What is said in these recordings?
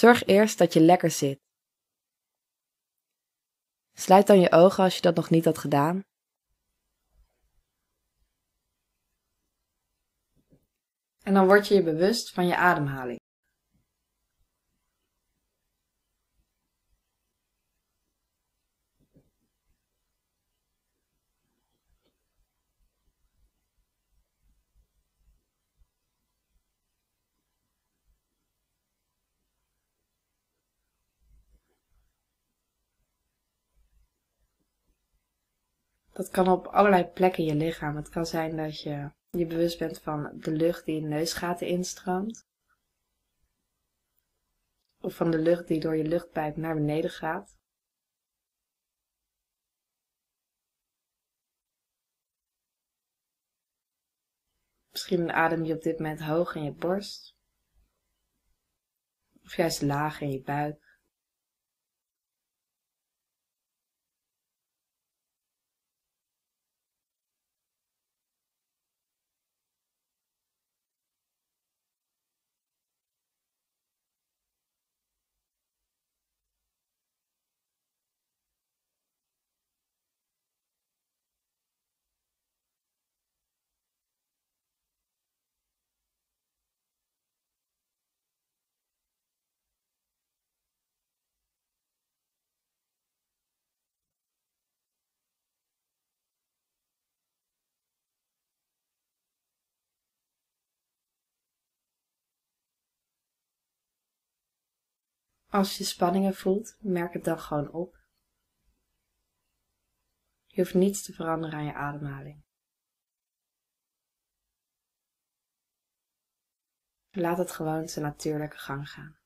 Zorg eerst dat je lekker zit. Sluit dan je ogen als je dat nog niet had gedaan. En dan word je je bewust van je ademhaling. Dat kan op allerlei plekken in je lichaam. Het kan zijn dat je je bewust bent van de lucht die je neusgaten instroomt. Of van de lucht die door je luchtpijp naar beneden gaat. Misschien adem je op dit moment hoog in je borst. Of juist laag in je buik. Als je spanningen voelt, merk het dan gewoon op. Je hoeft niets te veranderen aan je ademhaling. Laat het gewoon zijn natuurlijke gang gaan.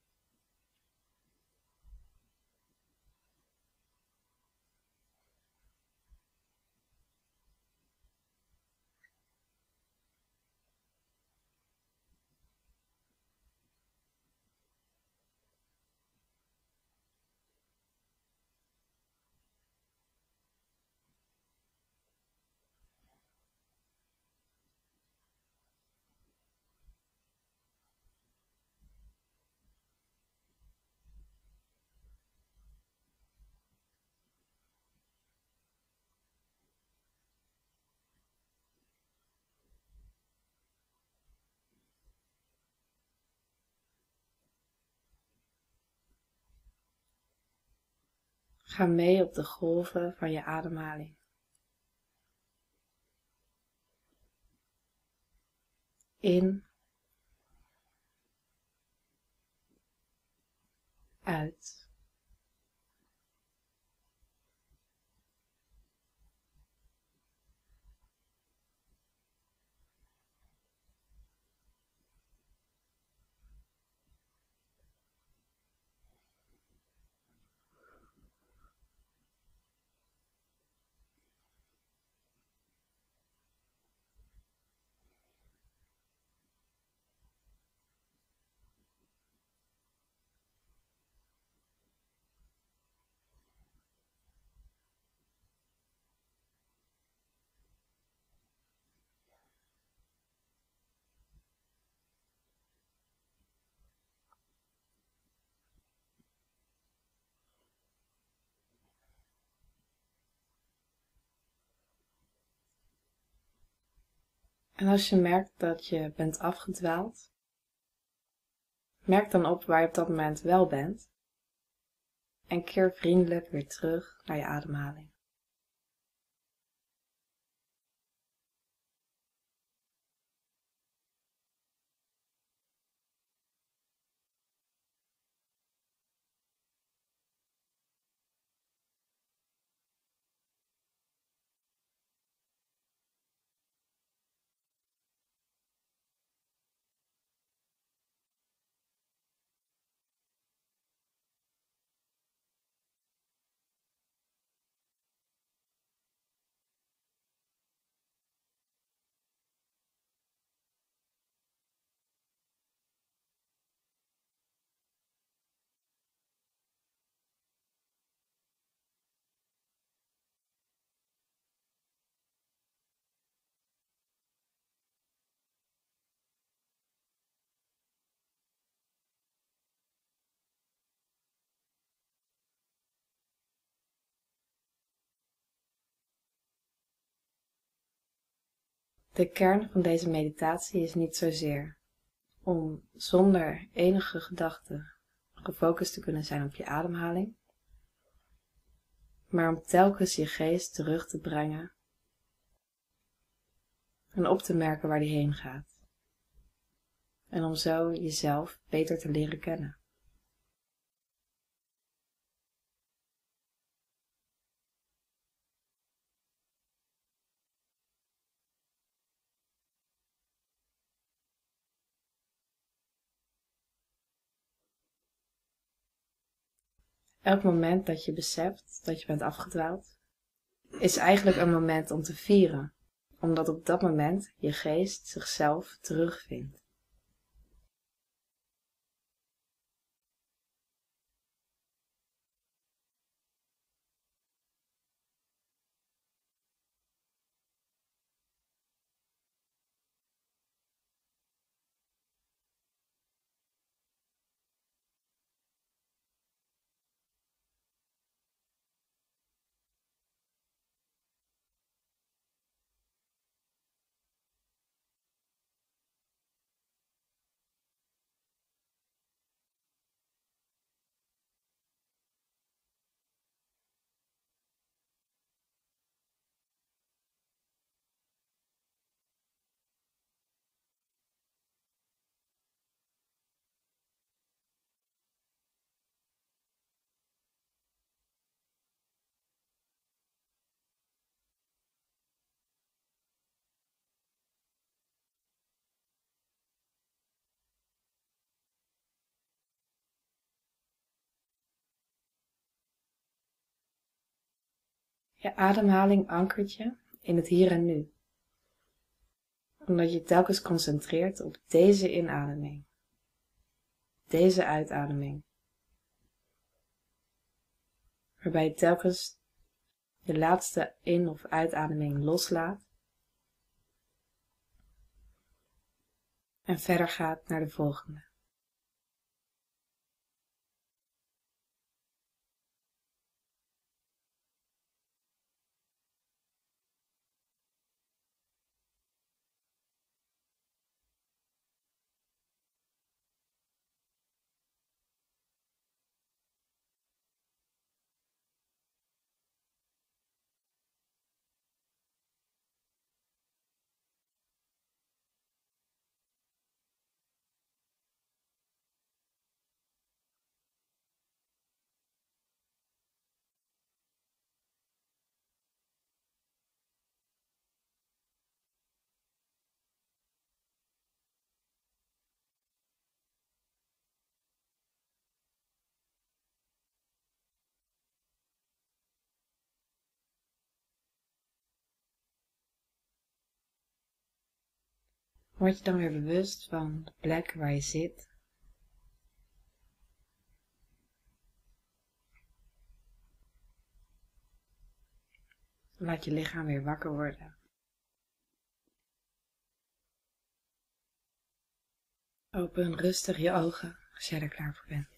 Ga mee op de golven van je ademhaling. In. Uit. En als je merkt dat je bent afgedwaald, merk dan op waar je op dat moment wel bent en keer vriendelijk weer terug naar je ademhaling. De kern van deze meditatie is niet zozeer om zonder enige gedachte gefocust te kunnen zijn op je ademhaling, maar om telkens je geest terug te brengen en op te merken waar die heen gaat. En om zo jezelf beter te leren kennen. Elk moment dat je beseft dat je bent afgedwaald, is eigenlijk een moment om te vieren, omdat op dat moment je geest zichzelf terugvindt. Je ademhaling ankert je in het hier en nu, omdat je telkens concentreert op deze inademing, deze uitademing, waarbij je telkens de laatste in- of uitademing loslaat. En verder gaat naar de volgende. Word je dan weer bewust van de plek waar je zit. Laat je lichaam weer wakker worden. Open rustig je ogen als jij er klaar voor bent.